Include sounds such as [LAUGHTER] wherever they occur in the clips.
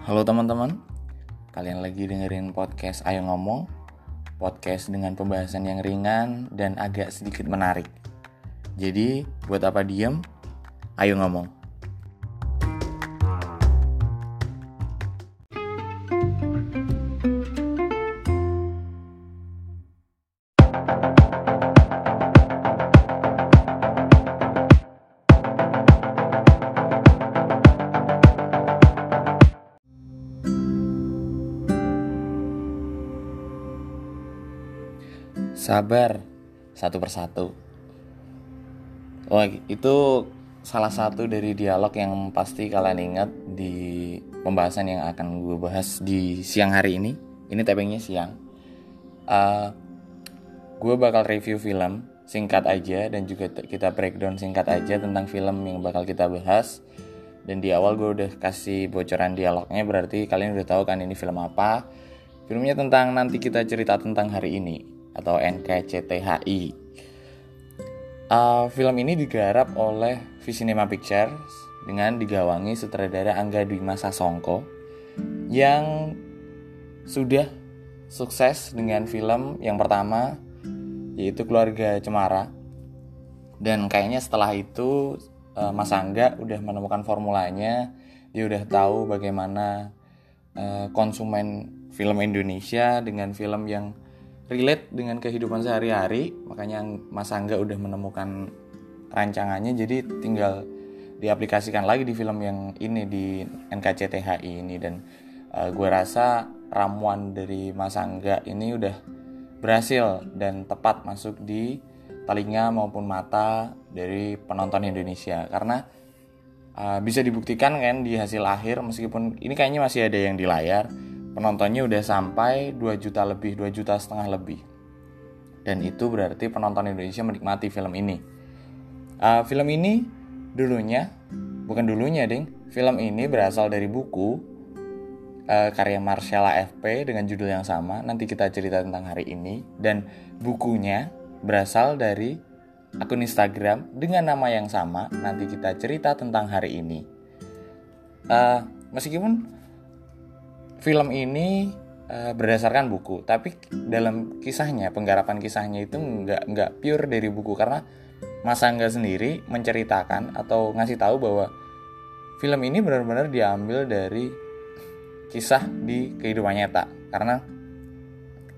Halo teman-teman, kalian lagi dengerin podcast Ayo Ngomong Podcast dengan pembahasan yang ringan dan agak sedikit menarik Jadi, buat apa diem? Ayo ngomong Sabar satu persatu. Wah, itu salah satu dari dialog yang pasti kalian ingat di pembahasan yang akan gue bahas di siang hari ini. Ini tappingnya siang. Uh, gue bakal review film singkat aja dan juga kita breakdown singkat aja tentang film yang bakal kita bahas. Dan di awal gue udah kasih bocoran dialognya berarti kalian udah tahu kan ini film apa. Filmnya tentang nanti kita cerita tentang hari ini atau NKCTHI. Uh, film ini digarap oleh Visinema Pictures dengan digawangi sutradara Angga Dwi Masa Songko yang sudah sukses dengan film yang pertama yaitu Keluarga Cemara dan kayaknya setelah itu uh, Mas Angga udah menemukan formulanya dia udah tahu bagaimana uh, konsumen film Indonesia dengan film yang relate dengan kehidupan sehari-hari. Makanya Mas Angga udah menemukan rancangannya jadi tinggal diaplikasikan lagi di film yang ini di NKCTHI ini. Dan uh, gue rasa ramuan dari Mas Angga ini udah berhasil dan tepat masuk di telinga maupun mata dari penonton Indonesia. Karena uh, bisa dibuktikan kan di hasil akhir meskipun ini kayaknya masih ada yang di layar penontonnya udah sampai 2 juta lebih, 2 juta setengah lebih. Dan itu berarti penonton Indonesia menikmati film ini. Uh, film ini dulunya, bukan dulunya ding, film ini berasal dari buku uh, karya Marcella FP dengan judul yang sama. Nanti kita cerita tentang hari ini. Dan bukunya berasal dari akun Instagram dengan nama yang sama. Nanti kita cerita tentang hari ini. Uh, meskipun film ini uh, berdasarkan buku, tapi dalam kisahnya, penggarapan kisahnya itu nggak nggak pure dari buku. Karena Mas Angga sendiri menceritakan atau ngasih tahu bahwa film ini benar-benar diambil dari kisah di kehidupan nyata. Karena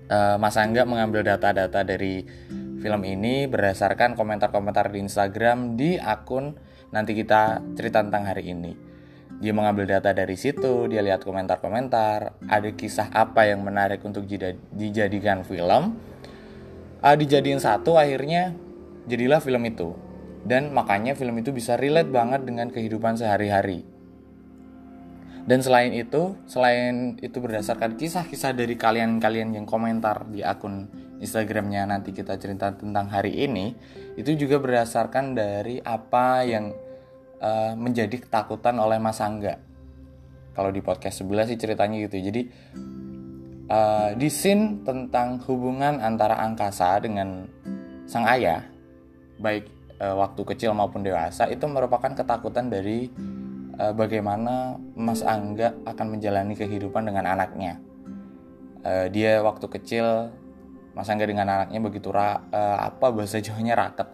uh, Mas Angga mengambil data-data dari film ini berdasarkan komentar-komentar di Instagram di akun nanti kita cerita tentang hari ini dia mengambil data dari situ, dia lihat komentar-komentar, ada kisah apa yang menarik untuk dijadikan film. Uh, dijadiin satu akhirnya jadilah film itu. Dan makanya film itu bisa relate banget dengan kehidupan sehari-hari. Dan selain itu, selain itu berdasarkan kisah-kisah dari kalian-kalian yang komentar di akun Instagramnya nanti kita cerita tentang hari ini, itu juga berdasarkan dari apa yang uh, menjadi ketakutan oleh Mas Angga. Kalau di podcast sebelah sih ceritanya gitu. Jadi uh, di scene tentang hubungan antara angkasa dengan sang ayah, baik uh, waktu kecil maupun dewasa, itu merupakan ketakutan dari uh, bagaimana Mas Angga akan menjalani kehidupan dengan anaknya. Uh, dia waktu kecil Mas Angga dengan anaknya begitu ra, uh, apa bahasa Jawanya raket,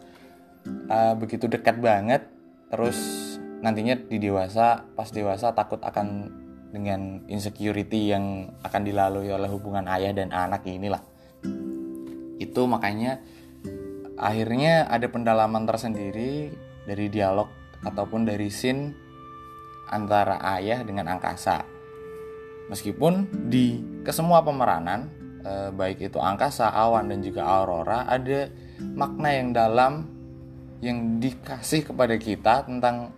uh, begitu dekat banget terus nantinya di dewasa pas dewasa takut akan dengan insecurity yang akan dilalui oleh hubungan ayah dan anak inilah. Itu makanya akhirnya ada pendalaman tersendiri dari dialog ataupun dari scene antara ayah dengan angkasa. Meskipun di kesemua pemeranan eh, baik itu angkasa awan dan juga aurora ada makna yang dalam yang dikasih kepada kita tentang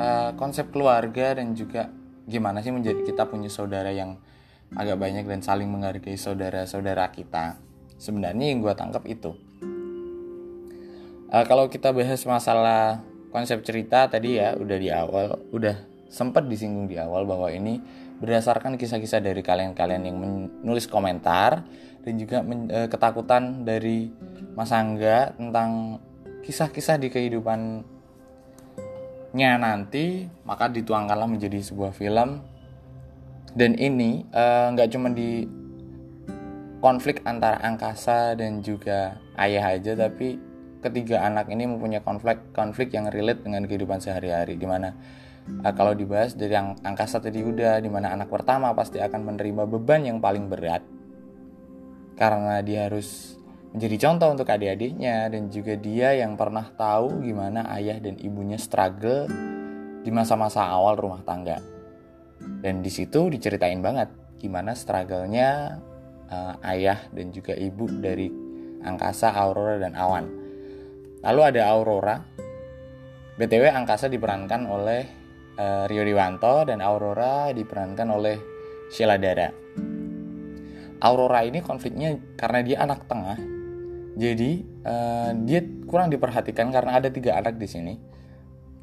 uh, konsep keluarga dan juga gimana sih menjadi kita punya saudara yang agak banyak dan saling menghargai saudara-saudara kita. Sebenarnya yang gue tangkap itu. Uh, kalau kita bahas masalah konsep cerita tadi ya udah di awal, udah sempat disinggung di awal bahwa ini berdasarkan kisah-kisah dari kalian-kalian yang menulis komentar dan juga men, uh, ketakutan dari Mas Angga tentang kisah-kisah di kehidupannya nanti maka dituangkanlah menjadi sebuah film. Dan ini eh, nggak uh, cuma di konflik antara angkasa dan juga ayah aja tapi ketiga anak ini mempunyai konflik konflik yang relate dengan kehidupan sehari-hari. Di mana uh, kalau dibahas dari yang angkasa tadi udah di mana anak pertama pasti akan menerima beban yang paling berat. Karena dia harus menjadi contoh untuk adik-adiknya dan juga dia yang pernah tahu gimana ayah dan ibunya struggle di masa-masa awal rumah tangga. Dan di situ diceritain banget gimana struggle-nya uh, ayah dan juga ibu dari angkasa, Aurora dan Awan. Lalu ada Aurora. BTW angkasa diperankan oleh uh, Rio Dewanto dan Aurora diperankan oleh Sheila Dara. Aurora ini konfliknya karena dia anak tengah. Jadi uh, dia kurang diperhatikan karena ada tiga anak di sini.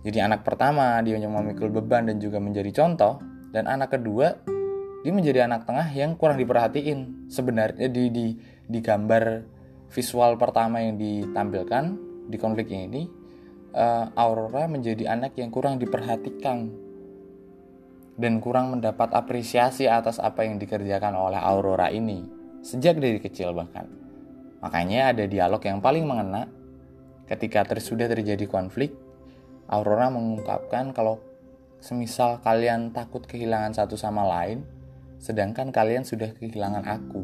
Jadi anak pertama dia yang memikul beban dan juga menjadi contoh. Dan anak kedua dia menjadi anak tengah yang kurang diperhatiin. Sebenarnya di di di gambar visual pertama yang ditampilkan di konflik ini uh, Aurora menjadi anak yang kurang diperhatikan dan kurang mendapat apresiasi atas apa yang dikerjakan oleh Aurora ini sejak dari kecil bahkan makanya ada dialog yang paling mengena ketika ter sudah terjadi konflik Aurora mengungkapkan kalau semisal kalian takut kehilangan satu sama lain sedangkan kalian sudah kehilangan aku.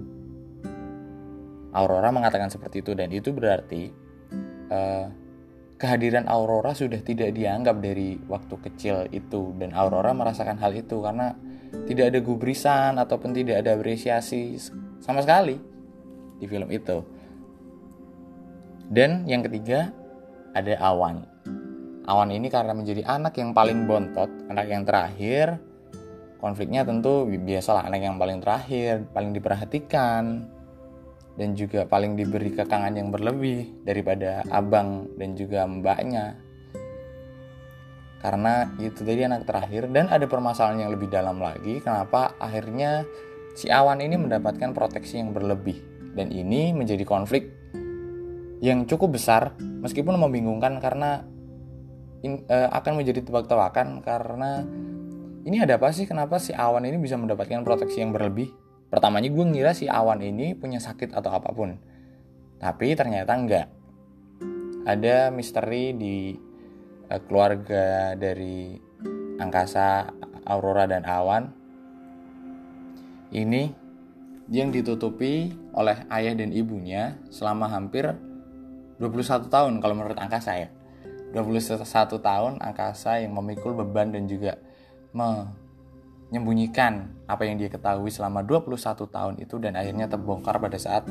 Aurora mengatakan seperti itu dan itu berarti uh, kehadiran Aurora sudah tidak dianggap dari waktu kecil itu dan Aurora merasakan hal itu karena tidak ada gubrisan ataupun tidak ada apresiasi sama sekali di film itu. Dan yang ketiga ada Awan. Awan ini karena menjadi anak yang paling bontot, anak yang terakhir, konfliknya tentu biasalah anak yang paling terakhir paling diperhatikan dan juga paling diberi kekangan yang berlebih daripada abang dan juga mbaknya karena itu tadi anak terakhir dan ada permasalahan yang lebih dalam lagi kenapa akhirnya si awan ini mendapatkan proteksi yang berlebih dan ini menjadi konflik yang cukup besar meskipun membingungkan karena in, uh, akan menjadi tebak-tebakan karena ini ada apa sih kenapa si awan ini bisa mendapatkan proteksi yang berlebih? Pertamanya gue ngira si awan ini punya sakit atau apa pun. Tapi ternyata enggak. Ada misteri di uh, keluarga dari angkasa Aurora dan Awan. Ini yang ditutupi oleh ayah dan ibunya selama hampir 21 tahun kalau menurut angkasa ya. 21 tahun angkasa yang memikul beban dan juga menyembunyikan apa yang dia ketahui selama 21 tahun itu dan akhirnya terbongkar pada saat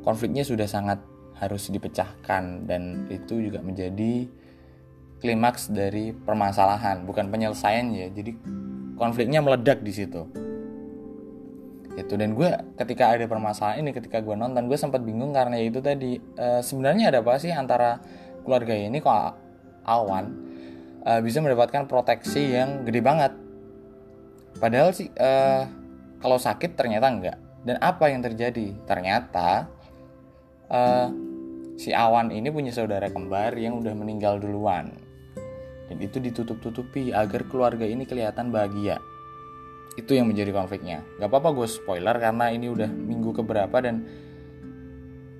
konfliknya sudah sangat harus dipecahkan dan itu juga menjadi klimaks dari permasalahan bukan penyelesaian ya jadi konfliknya meledak di situ itu dan gue ketika ada permasalahan ini ketika gue nonton gue sempat bingung karena itu tadi e, sebenarnya ada apa sih antara keluarga ini kok awan uh, bisa mendapatkan proteksi yang gede banget. Padahal sih uh, kalau sakit ternyata enggak. Dan apa yang terjadi? Ternyata uh, si Awan ini punya saudara kembar yang udah meninggal duluan. Dan itu ditutup-tutupi agar keluarga ini kelihatan bahagia. Itu yang menjadi konfliknya. Gak apa-apa gue spoiler karena ini udah minggu keberapa dan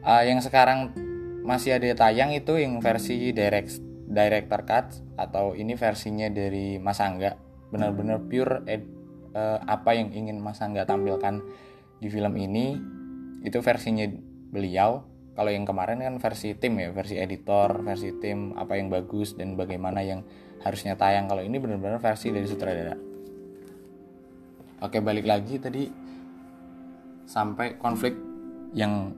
uh, yang sekarang masih ada tayang itu yang versi direct director cut atau ini versinya dari Mas Angga. Benar-benar pure ed, uh, apa yang ingin Mas Angga tampilkan di film ini itu versinya beliau. Kalau yang kemarin kan versi tim ya versi editor versi tim apa yang bagus dan bagaimana yang harusnya tayang. Kalau ini benar-benar versi dari sutradara oke balik lagi tadi sampai konflik yang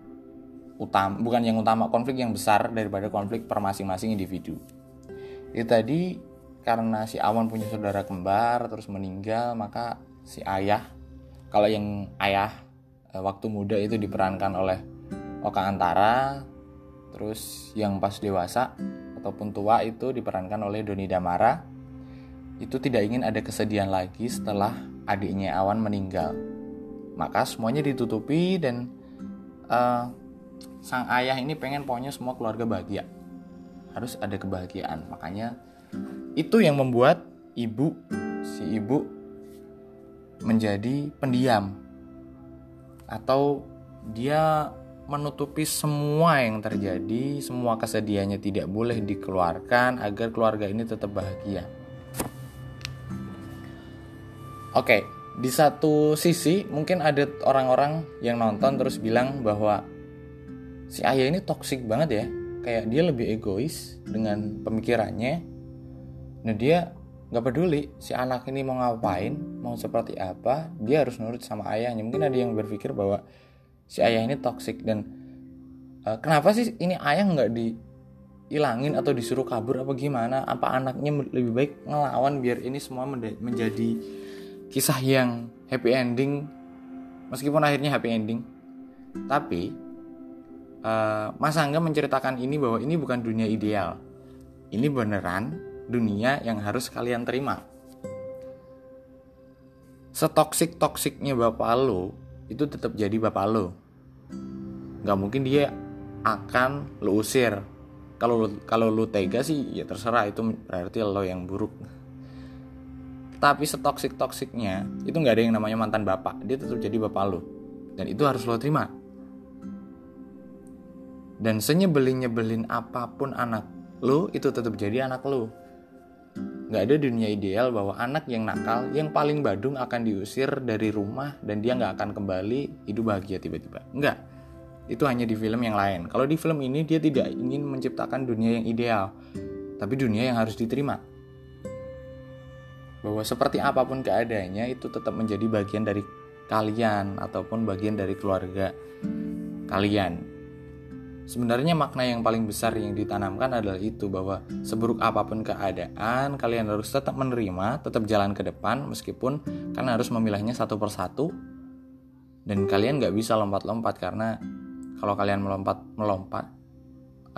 utama bukan yang utama konflik yang besar daripada konflik per masing-masing individu. Itu tadi karena si Awan punya saudara kembar terus meninggal maka si ayah kalau yang ayah eh, waktu muda itu diperankan oleh Oka Antara terus yang pas dewasa ataupun tua itu diperankan oleh Doni Damara itu tidak ingin ada kesedihan lagi setelah adiknya Awan meninggal. Maka semuanya ditutupi dan uh, sang ayah ini pengen pokoknya semua keluarga bahagia. Harus ada kebahagiaan. Makanya itu yang membuat ibu si ibu menjadi pendiam. Atau dia menutupi semua yang terjadi, semua kesedihannya tidak boleh dikeluarkan agar keluarga ini tetap bahagia. Oke, di satu sisi mungkin ada orang-orang yang nonton terus bilang bahwa si ayah ini toksik banget ya, kayak dia lebih egois dengan pemikirannya. Nah dia nggak peduli si anak ini mau ngapain, mau seperti apa, dia harus nurut sama ayahnya. Mungkin ada yang berpikir bahwa si ayah ini toksik dan uh, kenapa sih ini ayah nggak dihilangin atau disuruh kabur apa gimana apa anaknya lebih baik ngelawan biar ini semua menjadi kisah yang happy ending meskipun akhirnya happy ending. Tapi uh, Mas Angga menceritakan ini bahwa ini bukan dunia ideal. Ini beneran dunia yang harus kalian terima. Setoksik toksiknya bapak lo itu tetap jadi bapak lo. Nggak mungkin dia akan lo usir. Kalau kalau lo tega sih ya terserah itu berarti lo yang buruk tapi setoksik toksiknya itu nggak ada yang namanya mantan bapak dia tetap jadi bapak lo dan itu harus lo terima dan senyebelin nyebelin apa pun anak lo itu tetap jadi anak lo Nggak ada dunia ideal bahwa anak yang nakal, yang paling badung akan diusir dari rumah dan dia nggak akan kembali hidup bahagia tiba-tiba. Nggak. Itu hanya di film yang lain. Kalau di film ini dia tidak ingin menciptakan dunia yang ideal, tapi dunia yang harus diterima. Bahwa seperti apa pun keadaannya itu tetap menjadi bagian dari kalian ataupun bagian dari keluarga kalian Sebenarnya makna yang paling besar yang ditanamkan adalah itu bahwa seburuk apa pun keadaan, kalian harus tetap menerima, tetap jalan ke depan meskipun kalian harus memilihnya satu persatu dan kalian nggak bisa lompat-lompat karena kalau kalian melompat-melompat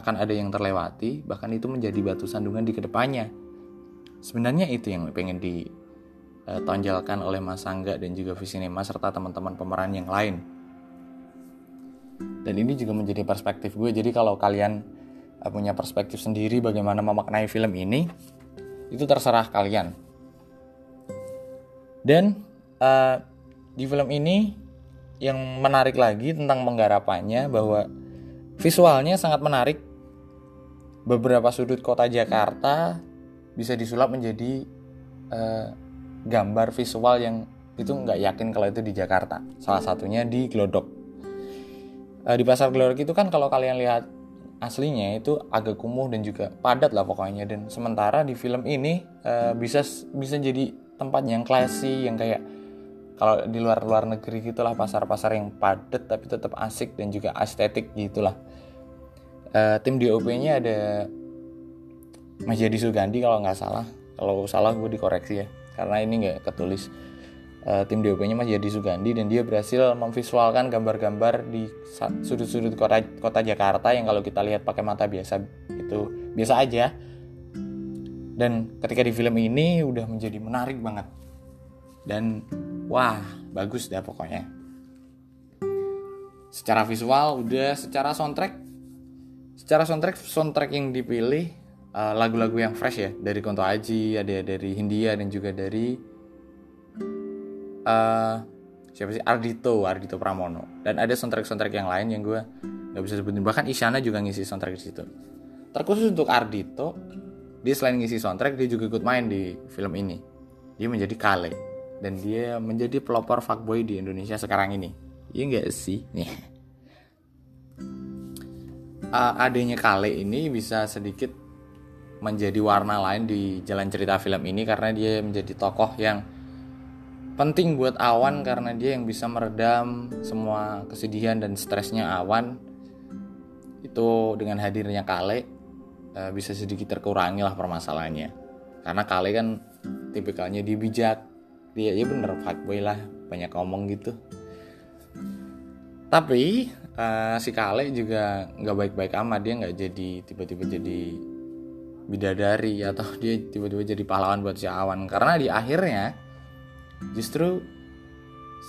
akan ada yang terlewati bahkan itu menjadi batu sandungan di ke depannya. Sebenarnya itu yang pengen ditonjolkan oleh Mas Angga dan juga Visinema serta teman-teman pemeran yang lain. Dan ini juga menjadi perspektif gue. Jadi kalau kalian uh, punya perspektif sendiri bagaimana memaknai film ini itu terserah kalian. Dan uh, di film ini yang menarik lagi tentang penggarapannya bahwa visualnya sangat menarik. Beberapa sudut kota Jakarta bisa disulap menjadi uh, gambar visual yang itu nggak yakin kalau itu di Jakarta. Salah satunya di Glodok. Uh, di pasar Glorok itu kan kalau kalian lihat aslinya itu agak kumuh dan juga padat lah pokoknya. Dan sementara di film ini uh, bisa bisa jadi tempat yang classy yang kayak kalau di luar luar negeri gitulah pasar-pasar yang padat tapi tetap asik dan juga estetik gitulah. Uh, tim DOP-nya ada Mas Jadi Sugandi kalau nggak salah kalau salah gue dikoreksi ya karena ini nggak ketulis uh, tim DOP-nya Mas Yadi Sugandi dan dia berhasil memvisualkan gambar-gambar di sudut-sudut kota kota Jakarta yang kalau kita lihat pakai mata biasa itu biasa aja. Dan ketika di film ini udah menjadi menarik banget. Dan wah, bagus dah pokoknya. Secara visual udah, secara soundtrack secara soundtrack soundtrack yang dipilih lagu-lagu uh, yang fresh ya dari Konto Aji, ada dari Hindia dan juga dari uh, siapa sih? Ardito Ardito Pramono. Dan ada soundtrack soundtrack yang lain yang gue nggak bisa sebutin. Bahkan Isyana juga ngisi soundtrack di situ. Terkhusus untuk Ardito dia selain ngisi soundtrack dia juga ikut main di film ini. Dia menjadi Kale. Dan dia menjadi pelopor fuckboy di Indonesia sekarang ini. Iya nggak sih? [LAUGHS] Nih. Uh, adanya Kale ini bisa sedikit menjadi warna lain di jalan cerita film ini karena dia menjadi tokoh yang penting buat Awan karena dia yang bisa meredam semua kesedihan dan stresnya Awan. Itu dengan hadirnya Kale uh, bisa sedikit terkurangi lah permasalahannya. Karena Kale kan tipikalnya dia bijak. Dia ya bener fuckboy lah banyak ngomong gitu. Tapi uh, si Kale juga nggak baik-baik amat dia nggak jadi tiba-tiba jadi bidadari atau dia tiba-tiba jadi pahlawan buat si Awan. Karena di akhirnya justru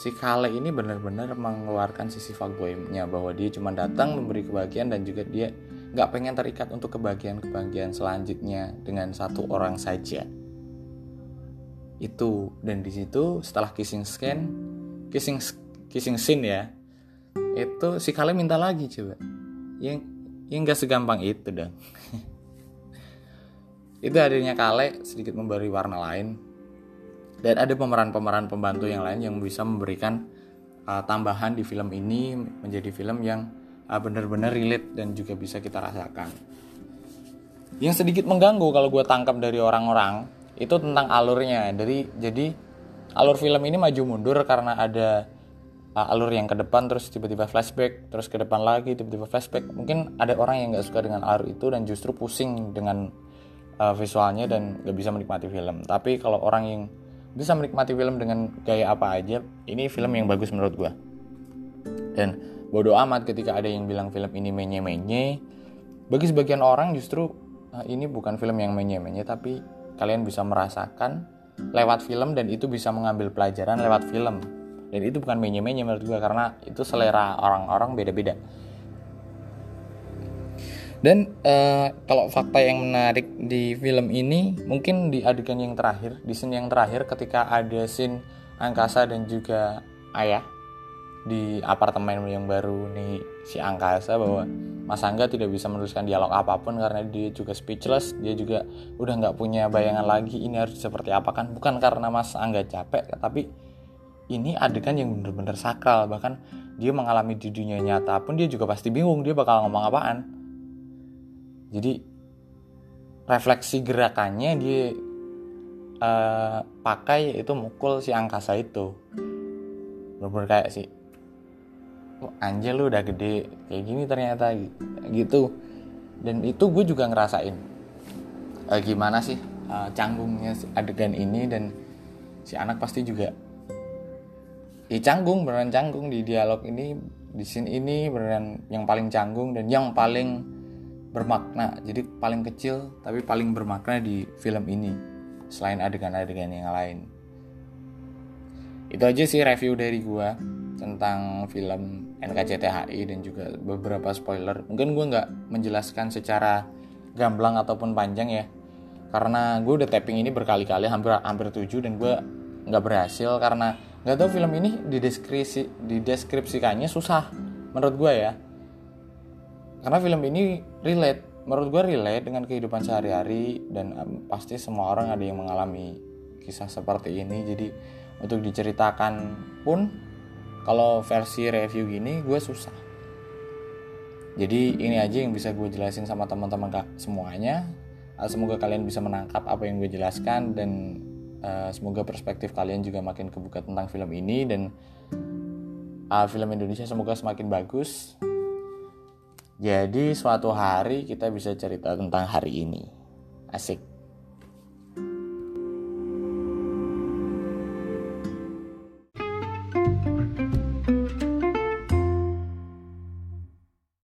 si Kale ini benar-benar mengeluarkan sisi fuckboy-nya bahwa dia cuma datang memberi kebahagiaan dan juga dia nggak pengen terikat untuk kebahagiaan-kebahagiaan selanjutnya dengan satu orang saja. itu. Dan di situ setelah kissing scan kissing kissing scene ya itu si Kale minta lagi coba. Yang yang gak segampang itu dong [LAUGHS] itu hadirnya Kale sedikit memberi warna lain. Dan ada pemeran-pemeran pembantu yang lain yang bisa memberikan uh, tambahan di film ini menjadi film yang uh, benar-benar relate dan juga bisa kita rasakan. Yang sedikit mengganggu kalau gue tangkap dari orang-orang itu tentang alurnya. Dari jadi alur film ini maju mundur karena ada uh, alur yang ke depan terus tiba-tiba flashback terus ke depan lagi tiba-tiba flashback. Mungkin ada orang yang nggak suka dengan alur itu dan justru pusing dengan uh, visualnya dan nggak bisa menikmati film. Tapi kalau orang yang bisa menikmati film dengan gaya apa aja ini film yang bagus menurut gue dan bodoh amat ketika ada yang bilang film ini menye-menye. Bagi sebagian orang justru uh, ini bukan film yang menye-menye tapi kalian bisa merasakan lewat film dan itu bisa mengambil pelajaran lewat film. Dan itu bukan menye-menye menurut gue karena itu selera orang-orang beda-beda dan uh, kalau fakta yang menarik di film ini mungkin di adegan yang terakhir di scene yang terakhir ketika ada scene angkasa dan juga ayah di apartemen yang baru nih si angkasa bahwa Mas Angga tidak bisa menuliskan dialog apa pun karena dia juga speechless dia juga udah nggak punya bayangan lagi ini harus seperti apa kan. Bukan karena Mas Angga capek tapi ini adegan yang bener-bener sakral. Bahkan dia mengalami di dunia nyata pun dia juga pasti bingung dia bakal ngomong apaan jadi refleksi gerakannya dia uh, pakai itu mukul si angkasa itu. Bener-bener kayak si oh, anjir lu udah gede kayak gini ternyata gitu. Dan itu gue juga ngerasain uh, gimana sih uh, canggungnya adegan ini dan si anak pasti juga ya canggung beneran canggung di dialog ini di scene ini beneran yang paling canggung dan yang paling bermakna jadi paling kecil tapi paling bermakna di film ini selain adegan-adegan yang lain itu aja sih review dari gue tentang film NKCTHI dan juga beberapa spoiler. Mungkin gue nggak menjelaskan secara gamblang ataupun panjang ya, karena gue udah tapping ini berkali-kali hampir hampir tujuh dan gue nggak berhasil karena nggak tahu film ini di deskripsi di deskripsikannya susah menurut gue ya. Karena film ini relate, menurut gue relate dengan kehidupan sehari-hari dan pasti semua orang ada yang mengalami kisah seperti ini. Jadi untuk diceritakan pun kalau versi review gini gue susah. Jadi ini aja yang bisa gue jelasin sama teman-teman semuanya. Uh, semoga kalian bisa menangkap apa yang gue jelaskan dan uh, semoga perspektif kalian juga makin kebuka tentang film ini dan uh, film Indonesia semoga semakin bagus jadi suatu hari kita bisa cerita tentang hari ini. Asik